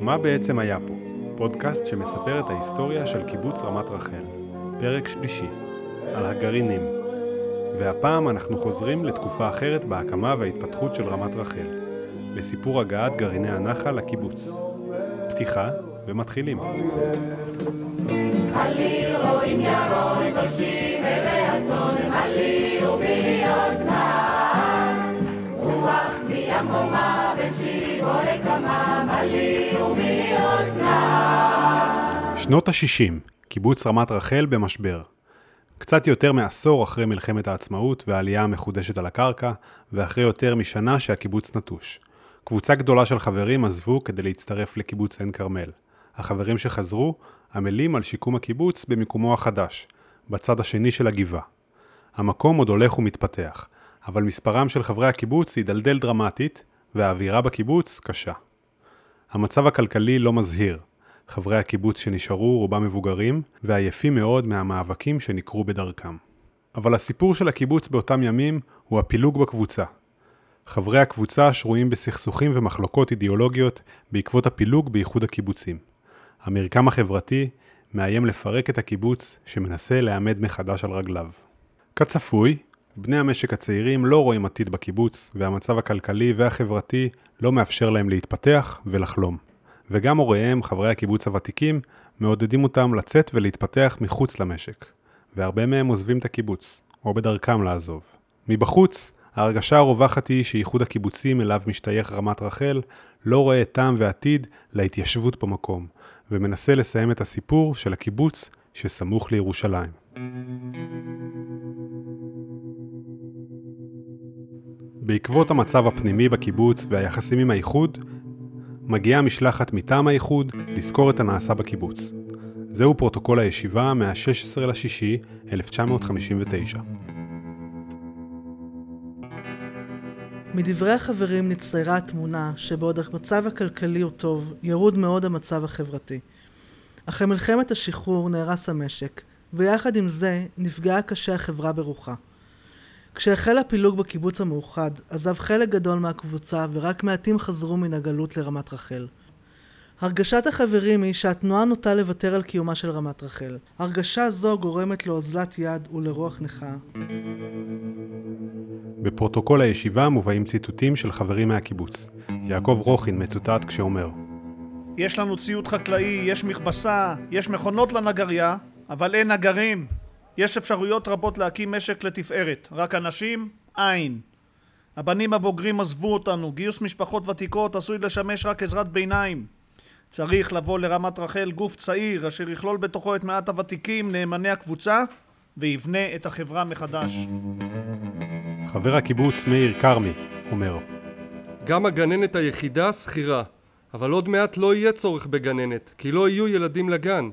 מה בעצם היה פה? פודקאסט שמספר את ההיסטוריה של קיבוץ רמת רחל. פרק שלישי, על הגרעינים. והפעם אנחנו חוזרים לתקופה אחרת בהקמה וההתפתחות של רמת רחל, לסיפור הגעת גרעיני הנחל לקיבוץ. פתיחה ומתחילים. שנות ה-60, קיבוץ רמת רחל במשבר. קצת יותר מעשור אחרי מלחמת העצמאות והעלייה המחודשת על הקרקע, ואחרי יותר משנה שהקיבוץ נטוש. קבוצה גדולה של חברים עזבו כדי להצטרף לקיבוץ עין כרמל. החברים שחזרו עמלים על שיקום הקיבוץ במיקומו החדש, בצד השני של הגבעה. המקום עוד הולך ומתפתח, אבל מספרם של חברי הקיבוץ הידלדל דרמטית, והאווירה בקיבוץ קשה. המצב הכלכלי לא מזהיר. חברי הקיבוץ שנשארו רובם מבוגרים, ועייפים מאוד מהמאבקים שנקרו בדרכם. אבל הסיפור של הקיבוץ באותם ימים הוא הפילוג בקבוצה. חברי הקבוצה שרויים בסכסוכים ומחלוקות אידיאולוגיות בעקבות הפילוג באיחוד הקיבוצים. המרקם החברתי מאיים לפרק את הקיבוץ שמנסה להעמד מחדש על רגליו. כצפוי, בני המשק הצעירים לא רואים עתיד בקיבוץ, והמצב הכלכלי והחברתי לא מאפשר להם להתפתח ולחלום. וגם הוריהם, חברי הקיבוץ הוותיקים, מעודדים אותם לצאת ולהתפתח מחוץ למשק. והרבה מהם עוזבים את הקיבוץ, או בדרכם לעזוב. מבחוץ, ההרגשה הרווחת היא שאיחוד הקיבוצים אליו משתייך רמת רחל, לא רואה טעם ועתיד להתיישבות במקום, ומנסה לסיים את הסיפור של הקיבוץ שסמוך לירושלים. בעקבות המצב הפנימי בקיבוץ והיחסים עם האיחוד, מגיעה משלחת מטעם האיחוד לחקור את הנעשה בקיבוץ. זהו פרוטוקול הישיבה מה-16 לשישי 1959. מדברי החברים נצטיירה התמונה שבעוד המצב הכלכלי הוא טוב, ירוד מאוד המצב החברתי. אחרי מלחמת השחרור נהרס המשק, ויחד עם זה נפגעה קשה החברה ברוחה. כשהחל הפילוג בקיבוץ המאוחד, עזב חלק גדול מהקבוצה ורק מעטים חזרו מן הגלות לרמת רחל. הרגשת החברים היא שהתנועה נוטה לוותר על קיומה של רמת רחל. הרגשה זו גורמת לאוזלת יד ולרוח נכה. בפרוטוקול הישיבה מובאים ציטוטים של חברים מהקיבוץ. יעקב רוכין מצוטט כשאומר יש לנו ציוד חקלאי, יש מכבסה, יש מכונות לנגריה, אבל אין נגרים. יש אפשרויות רבות להקים משק לתפארת, רק אנשים, אין. הבנים הבוגרים עזבו אותנו, גיוס משפחות ותיקות עשוי לשמש רק עזרת ביניים. צריך לבוא לרמת רחל גוף צעיר אשר יכלול בתוכו את מעט הוותיקים, נאמני הקבוצה, ויבנה את החברה מחדש. חבר הקיבוץ מאיר כרמי אומר גם הגננת היחידה שכירה, אבל עוד מעט לא יהיה צורך בגננת, כי לא יהיו ילדים לגן.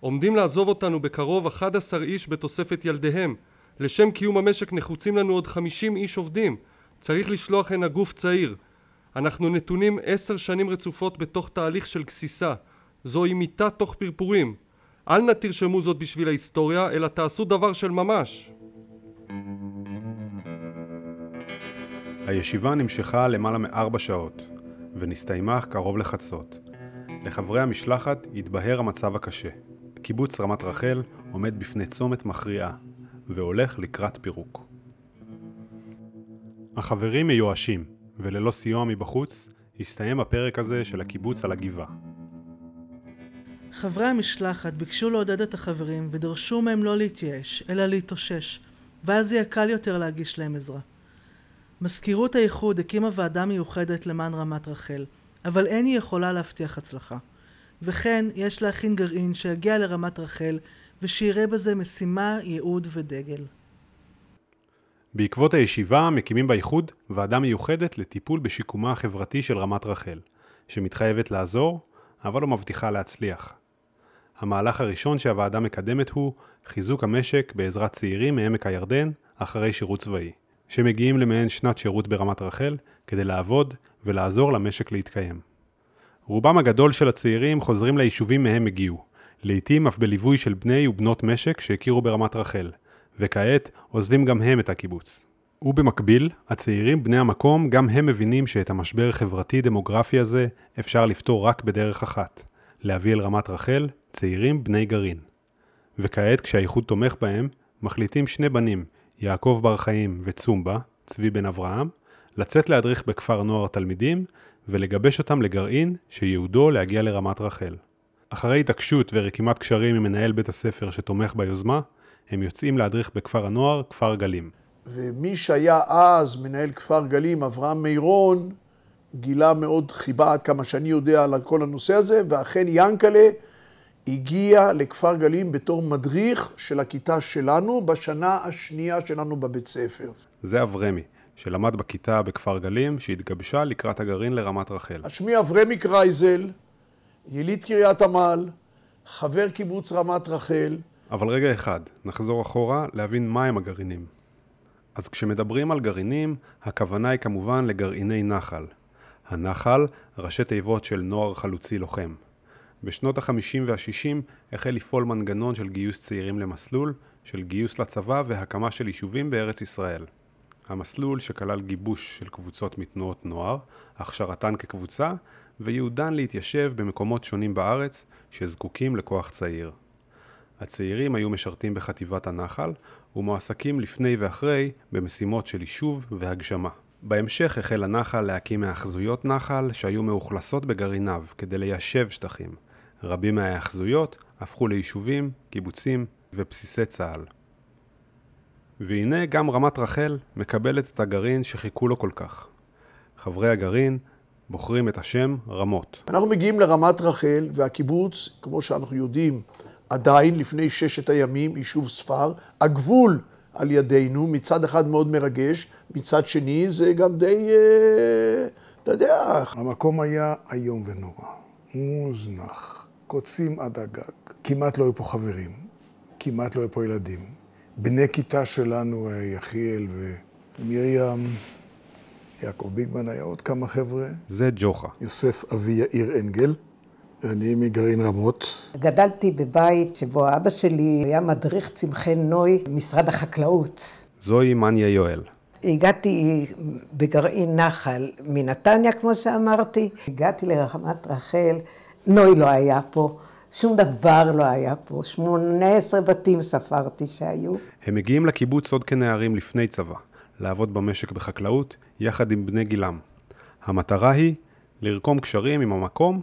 עומדים לעזוב אותנו בקרוב 11 איש בתוספת ילדיהם. לשם קיום המשק נחוצים לנו עוד 50 איש עובדים. צריך לשלוח הנה גוף צעיר. אנחנו נתונים עשר שנים רצופות בתוך תהליך של גסיסה. זוהי מיטה תוך פרפורים. אל נא תרשמו זאת בשביל ההיסטוריה, אלא תעשו דבר של ממש. הישיבה נמשכה למעלה מארבע שעות, ונסתיימה קרוב לחצות. לחברי המשלחת התבהר המצב הקשה. קיבוץ רמת רחל עומד בפני צומת מכריעה, והולך לקראת פירוק. החברים מיואשים, וללא סיוע מבחוץ, הסתיים הפרק הזה של הקיבוץ על הגבעה. חברי המשלחת ביקשו לעודד את החברים ודרשו מהם לא להתייאש, אלא להתאושש, ואז יהיה קל יותר להגיש להם עזרה. מזכירות האיחוד הקימה ועדה מיוחדת למען רמת רחל, אבל אין היא יכולה להבטיח הצלחה. וכן יש להכין גרעין שיגיע לרמת רחל ושיראה בזה משימה, ייעוד ודגל. בעקבות הישיבה מקימים באיחוד ועדה מיוחדת לטיפול בשיקומה החברתי של רמת רחל, שמתחייבת לעזור, אבל לא מבטיחה להצליח. המהלך הראשון שהוועדה מקדמת הוא חיזוק המשק בעזרת צעירים מעמק הירדן אחרי שירות צבאי, שמגיעים למעין שנת שירות ברמת רחל כדי לעבוד ולעזור למשק להתקיים. רובם הגדול של הצעירים חוזרים ליישובים מהם הגיעו, לעתים אף בליווי של בני ובנות משק שהכירו ברמת רחל, וכעת עוזבים גם הם את הקיבוץ. ובמקביל, הצעירים בני המקום גם הם מבינים שאת המשבר החברתי-דמוגרפי הזה אפשר לפתור רק בדרך אחת, להביא אל רמת רחל צעירים בני גרעין. וכעת, כשהאיחוד תומך בהם, מחליטים שני בנים, יעקב בר חיים וצומבה, צבי בן אברהם, לצאת להדריך בכפר נוער תלמידים ולגבש אותם לגרעין שייעודו להגיע לרמת רחל. אחרי התעקשות ורקימת קשרים עם מנהל בית הספר שתומך ביוזמה, הם יוצאים להדריך בכפר הנוער, כפר גלים. ומי שהיה אז מנהל כפר גלים, אברהם מירון, גילה מאוד חיבה עד כמה שאני יודע על כל הנושא הזה, ואכן ינקלה הגיע לכפר גלים בתור מדריך של הכיתה שלנו בשנה השנייה שלנו בבית ספר. זה אברמי, שלמד בכיתה בכפר גלים, שהתגבשה לקראת הגרעין לרמת רחל. שמי אברמי קרייזל, יליד קריית עמל, חבר קיבוץ רמת רחל. אבל רגע אחד, נחזור אחורה להבין מהם הגרעינים. אז כשמדברים על גרעינים, הכוונה היא כמובן לגרעיני נחל. הנחל, ראשי תיבות של נוער חלוצי לוחם. בשנות ה-50 וה-60 החל לפעול מנגנון של גיוס צעירים למסלול, של גיוס לצבא והקמה של יישובים בארץ ישראל. המסלול שכלל גיבוש של קבוצות מתנועות נוער, הכשרתן כקבוצה, וייעודן להתיישב במקומות שונים בארץ שזקוקים לכוח צעיר. הצעירים היו משרתים בחטיבת הנחל ומועסקים לפני ואחרי במשימות של יישוב והגשמה. בהמשך החל הנחל להקים מאחזויות נחל שהיו מאוכלסות בגרעיניו כדי ליישב שטחים. רבים מההאחזויות הפכו ליישובים, קיבוצים ובסיסי צה"ל. והנה גם רמת רחל מקבלת את הגרעין שחיכו לו כל כך. חברי הגרעין בוחרים את השם רמות. אנחנו מגיעים לרמת רחל, והקיבוץ, כמו שאנחנו יודעים, עדיין לפני ששת הימים, יישוב ספר, הגבול על ידינו, מצד אחד מאוד מרגש, מצד שני זה גם די, אה, אתה יודע. המקום היה איום ונורא, מוזנח, קוצים עד הגג, כמעט לא היו פה חברים, כמעט לא היו פה ילדים. בני כיתה שלנו, יחיאל ומרים, יעקב ביגמן, היה עוד כמה חבר'ה. זה ג'וחה. יוסף אבי יאיר אנגל. אני מגרעין רמות. גדלתי בבית שבו אבא שלי היה מדריך צמחי נוי במשרד החקלאות. זוהי מניה יואל. הגעתי בגרעין נחל מנתניה, כמו שאמרתי. הגעתי לרחמת רחל, נוי לא היה פה, שום דבר לא היה פה. 18 בתים ספרתי שהיו. הם מגיעים לקיבוץ עוד כנערים לפני צבא, לעבוד במשק בחקלאות יחד עם בני גילם. המטרה היא לרקום קשרים עם המקום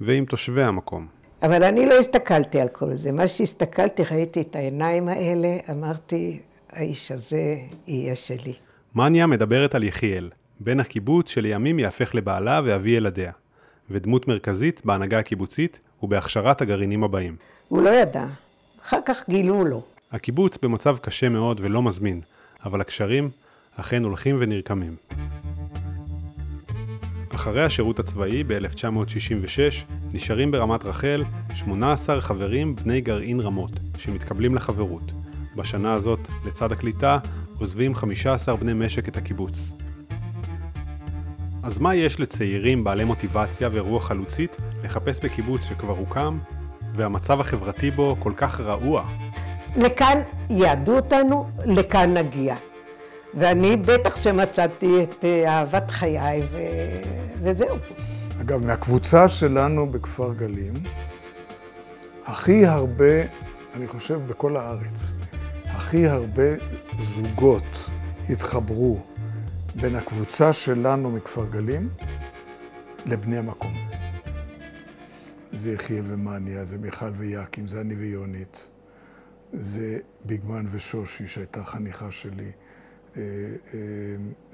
ועם תושבי המקום. אבל אני לא הסתכלתי על כל זה. מה שהסתכלתי, ראיתי את העיניים האלה, אמרתי, האיש הזה יהיה שלי. מניה מדברת על יחיאל, בן הקיבוץ שלימים יהפך לבעלה ואבי ילדיה, ודמות מרכזית בהנהגה הקיבוצית ובהכשרת הגרעינים הבאים. הוא לא ידע, אחר כך גילו לו. הקיבוץ במצב קשה מאוד ולא מזמין, אבל הקשרים אכן הולכים ונרקמים. אחרי השירות הצבאי ב-1966 נשארים ברמת רחל 18 חברים בני גרעין רמות שמתקבלים לחברות. בשנה הזאת, לצד הקליטה, עוזבים 15 בני משק את הקיבוץ. אז מה יש לצעירים בעלי מוטיבציה ורוח חלוצית לחפש בקיבוץ שכבר הוקם, והמצב החברתי בו כל כך רעוע? לכאן יעדו אותנו, לכאן נגיע. ואני בטח שמצאתי את אה, אהבת חיי, ו... וזהו. אגב, מהקבוצה שלנו בכפר גלים, הכי הרבה, אני חושב, בכל הארץ, הכי הרבה זוגות התחברו בין הקבוצה שלנו מכפר גלים לבני המקום. זה יחיאל ומניה, זה מיכל ויאקים, זה אני ויונית, זה ביגמן ושושי שהייתה חניכה שלי. אה, אה,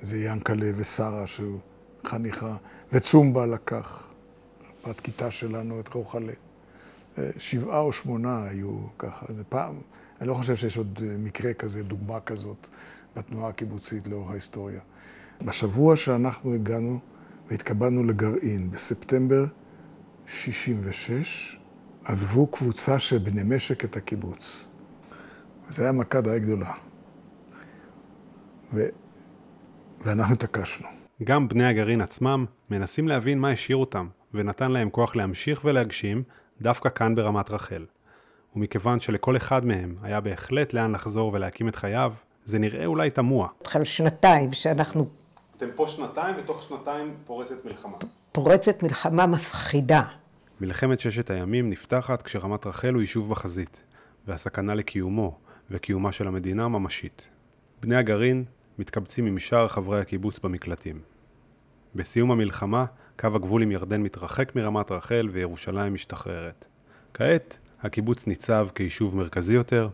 זה ינקלה ושרה שהוא חניכה, וצומבה לקח, בת כיתה שלנו, את רוחלה. אה, שבעה או שמונה היו ככה. זה פעם, אני לא חושב שיש עוד מקרה כזה, דוגמה כזאת, בתנועה הקיבוצית לאורך ההיסטוריה. בשבוע שאנחנו הגענו והתקבלנו לגרעין, בספטמבר 66, עזבו קבוצה של בני משק את הקיבוץ. זו הייתה מכה די גדולה. ו... ואנחנו התעקשנו. גם בני הגרעין עצמם מנסים להבין מה השאיר אותם, ונתן להם כוח להמשיך ולהגשים דווקא כאן ברמת רחל. ומכיוון שלכל אחד מהם היה בהחלט לאן לחזור ולהקים את חייו, זה נראה אולי תמוה. התחל שנתיים שאנחנו אתם פה שנתיים, ותוך שנתיים פורצת מלחמה. פורצת מלחמה מפחידה. מלחמת ששת הימים נפתחת כשרמת רחל הוא יישוב בחזית, והסכנה לקיומו וקיומה של המדינה ממשית. בני הגרעין מתקבצים עם שאר חברי הקיבוץ במקלטים. בסיום המלחמה, קו הגבול עם ירדן מתרחק מרמת רחל וירושלים משתחררת. כעת, הקיבוץ ניצב כיישוב מרכזי יותר,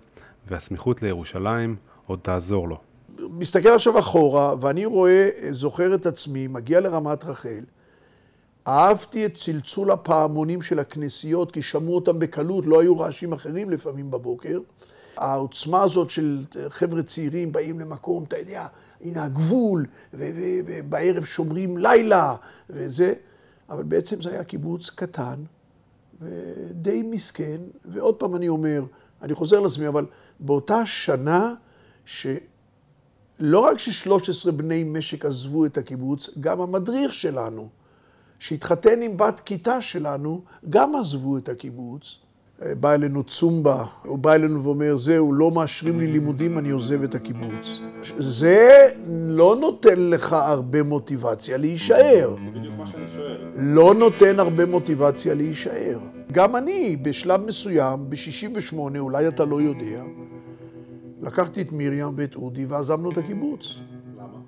והסמיכות לירושלים עוד תעזור לו. מסתכל עכשיו אחורה, ואני רואה, זוכר את עצמי, מגיע לרמת רחל. אהבתי את צלצול הפעמונים של הכנסיות, כי שמעו אותם בקלות, לא היו רעשים אחרים לפעמים בבוקר. העוצמה הזאת של חבר'ה צעירים באים למקום, אתה יודע, הנה הגבול, ובערב שומרים לילה, וזה, אבל בעצם זה היה קיבוץ קטן ודי מסכן, ועוד פעם אני אומר, אני חוזר לעצמי, אבל באותה שנה שלא רק ששלוש עשרה בני משק עזבו את הקיבוץ, גם המדריך שלנו, שהתחתן עם בת כיתה שלנו, גם עזבו את הקיבוץ. בא אלינו צומבה, הוא בא אלינו ואומר, זהו, לא מאשרים לי לימודים, אני עוזב את הקיבוץ. זה לא נותן לך הרבה מוטיבציה להישאר. זה בדיוק מה שאני שואל. לא נותן הרבה מוטיבציה להישאר. גם אני, בשלב מסוים, ב-68, אולי אתה לא יודע, לקחתי את מרים ואת אודי ועזבנו את הקיבוץ. למה?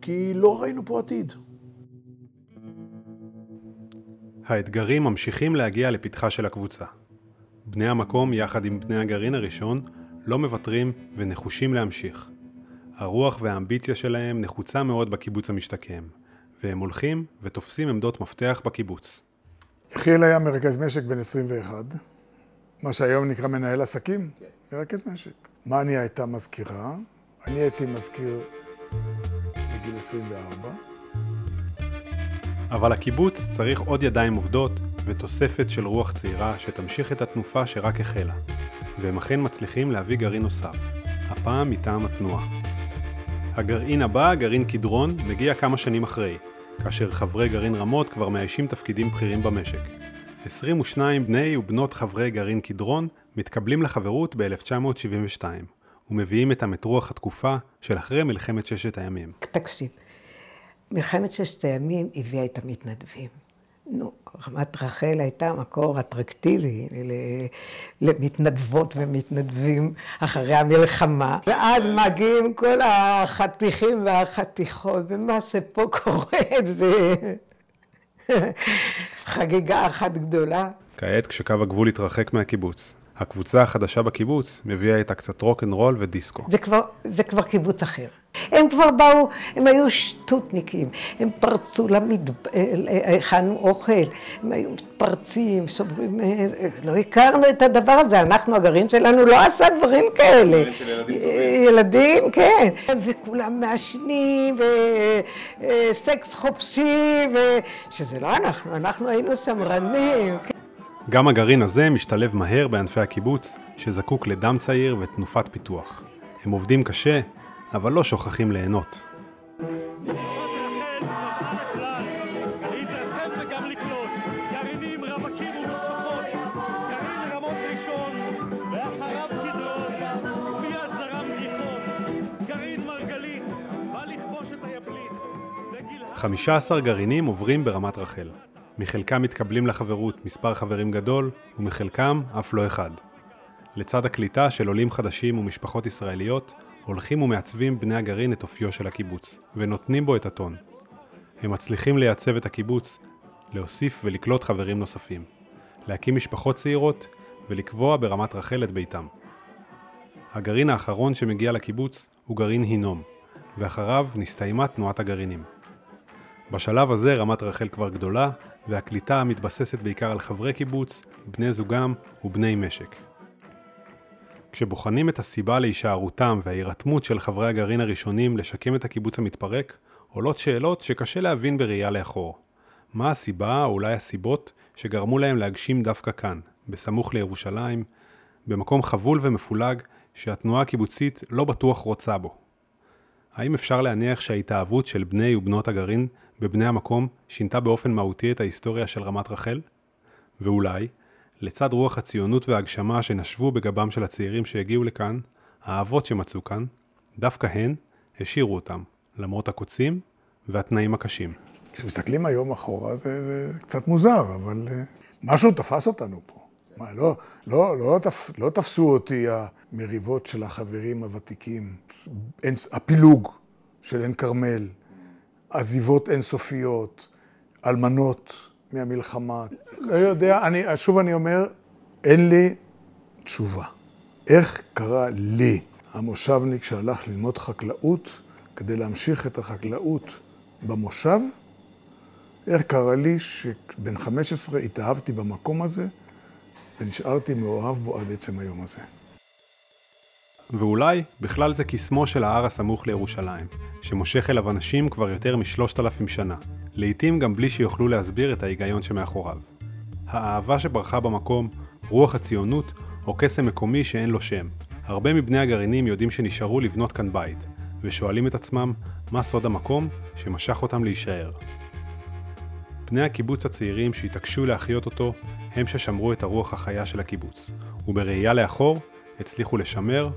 כי לא ראינו פה עתיד. האתגרים ממשיכים להגיע לפתחה של הקבוצה. בני המקום, יחד עם בני הגרעין הראשון, לא מוותרים ונחושים להמשיך. הרוח והאמביציה שלהם נחוצה מאוד בקיבוץ המשתקם, והם הולכים ותופסים עמדות מפתח בקיבוץ. יחיאל היה מרכז משק בן 21, מה שהיום נקרא מנהל עסקים, מרכז משק. מני הייתה מזכירה, אני הייתי מזכיר בגיל 24. אבל הקיבוץ צריך עוד ידיים עובדות ותוספת של רוח צעירה שתמשיך את התנופה שרק החלה. והם אכן מצליחים להביא גרעין נוסף, הפעם מטעם התנועה. הגרעין הבא, גרעין קדרון, מגיע כמה שנים אחרי, כאשר חברי גרעין רמות כבר מאיישים תפקידים בכירים במשק. 22 בני ובנות חברי גרעין קדרון מתקבלים לחברות ב-1972, ומביאים איתם את רוח התקופה של אחרי מלחמת ששת הימים. תקשיב, מלחמת ששת הימים הביאה את המתנדבים. נו, רמת רחל הייתה מקור אטרקטיבי למתנדבות ומתנדבים אחרי המלחמה, ואז מגיעים כל החתיכים והחתיכות, ומה שפה קורה זה חגיגה אחת גדולה. כעת, כשקו הגבול התרחק מהקיבוץ, הקבוצה החדשה בקיבוץ מביאה איתה קצת רוקנרול ודיסקו. זה כבר, זה כבר קיבוץ אחר. הם כבר באו, הם היו שטותניקים, הם פרצו למדבר, הכנו אוכל, הם היו מתפרצים, סוברים, לא הכרנו את הדבר הזה, אנחנו, הגרעין שלנו לא עשה דברים כאלה. גרעין של ילדים טובים. ילדים, כן. וכולם מעשנים, וסקס חופשי, ו... שזה לא אנחנו, אנחנו היינו שמרנים. גם הגרעין הזה משתלב מהר בענפי הקיבוץ, שזקוק לדם צעיר ותנופת פיתוח. הם עובדים קשה, אבל לא שוכחים ליהנות. וגיל... 15 גרעינים עוברים ברמת רחל. מחלקם מתקבלים לחברות מספר חברים גדול, ומחלקם אף לא אחד. לצד הקליטה של עולים חדשים ומשפחות ישראליות, הולכים ומעצבים בני הגרעין את אופיו של הקיבוץ, ונותנים בו את הטון. הם מצליחים לייצב את הקיבוץ, להוסיף ולקלוט חברים נוספים, להקים משפחות צעירות, ולקבוע ברמת רחל את ביתם. הגרעין האחרון שמגיע לקיבוץ הוא גרעין הינום, ואחריו נסתיימה תנועת הגרעינים. בשלב הזה רמת רחל כבר גדולה, והקליטה מתבססת בעיקר על חברי קיבוץ, בני זוגם ובני משק. כשבוחנים את הסיבה להישארותם וההירתמות של חברי הגרעין הראשונים לשקם את הקיבוץ המתפרק, עולות שאלות שקשה להבין בראייה לאחור. מה הסיבה, או אולי הסיבות, שגרמו להם להגשים דווקא כאן, בסמוך לירושלים, במקום חבול ומפולג שהתנועה הקיבוצית לא בטוח רוצה בו? האם אפשר להניח שההתאהבות של בני ובנות הגרעין בבני המקום שינתה באופן מהותי את ההיסטוריה של רמת רחל? ואולי, לצד רוח הציונות וההגשמה שנשבו בגבם של הצעירים שהגיעו לכאן, האהבות שמצאו כאן, דווקא הן השאירו אותם, למרות הקוצים והתנאים הקשים. כשמסתכלים היום אחורה זה, זה קצת מוזר, אבל אה, משהו תפס אותנו פה. מה, לא, לא, לא, תפ, לא תפסו אותי המריבות של החברים הוותיקים, הפילוג של עין כרמל, עזיבות אינסופיות, אלמנות מהמלחמה. לא יודע, אני, שוב אני אומר, אין לי תשובה. איך קרה לי, המושבניק שהלך ללמוד חקלאות, כדי להמשיך את החקלאות במושב, איך קרה לי שבן 15 התאהבתי במקום הזה ונשארתי מאוהב בו עד עצם היום הזה. ואולי בכלל זה קסמו של ההר הסמוך לירושלים, שמושך אליו אנשים כבר יותר משלושת אלפים שנה, לעתים גם בלי שיוכלו להסביר את ההיגיון שמאחוריו. האהבה שברחה במקום, רוח הציונות, או קסם מקומי שאין לו שם. הרבה מבני הגרעינים יודעים שנשארו לבנות כאן בית, ושואלים את עצמם מה סוד המקום שמשך אותם להישאר. בני הקיבוץ הצעירים שהתעקשו להחיות אותו, הם ששמרו את הרוח החיה של הקיבוץ, ובראייה לאחור הצליחו לשמר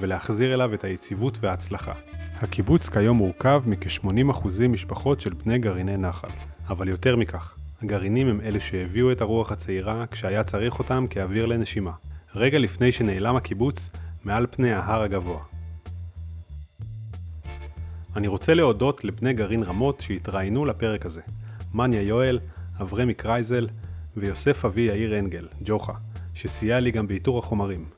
ולהחזיר אליו את היציבות וההצלחה. הקיבוץ כיום מורכב מכ-80% משפחות של בני גרעיני נחל, אבל יותר מכך, הגרעינים הם אלה שהביאו את הרוח הצעירה כשהיה צריך אותם כאוויר לנשימה, רגע לפני שנעלם הקיבוץ מעל פני ההר הגבוה. אני רוצה להודות לבני גרעין רמות שהתראיינו לפרק הזה, מניה יואל, אברמי קרייזל ויוסף אבי יאיר אנגל, ג'וחה, שסייע לי גם באיתור החומרים.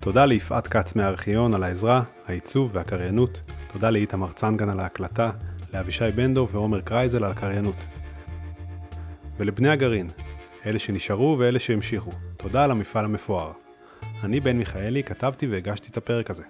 תודה ליפעת כץ מהארכיון על העזרה, העיצוב והקריינות, תודה לאיתמר צנגן על ההקלטה, לאבישי בנדו ועומר קרייזל על הקריינות. ולבני הגרעין, אלה שנשארו ואלה שהמשיכו, תודה על המפעל המפואר. אני בן מיכאלי, כתבתי והגשתי את הפרק הזה.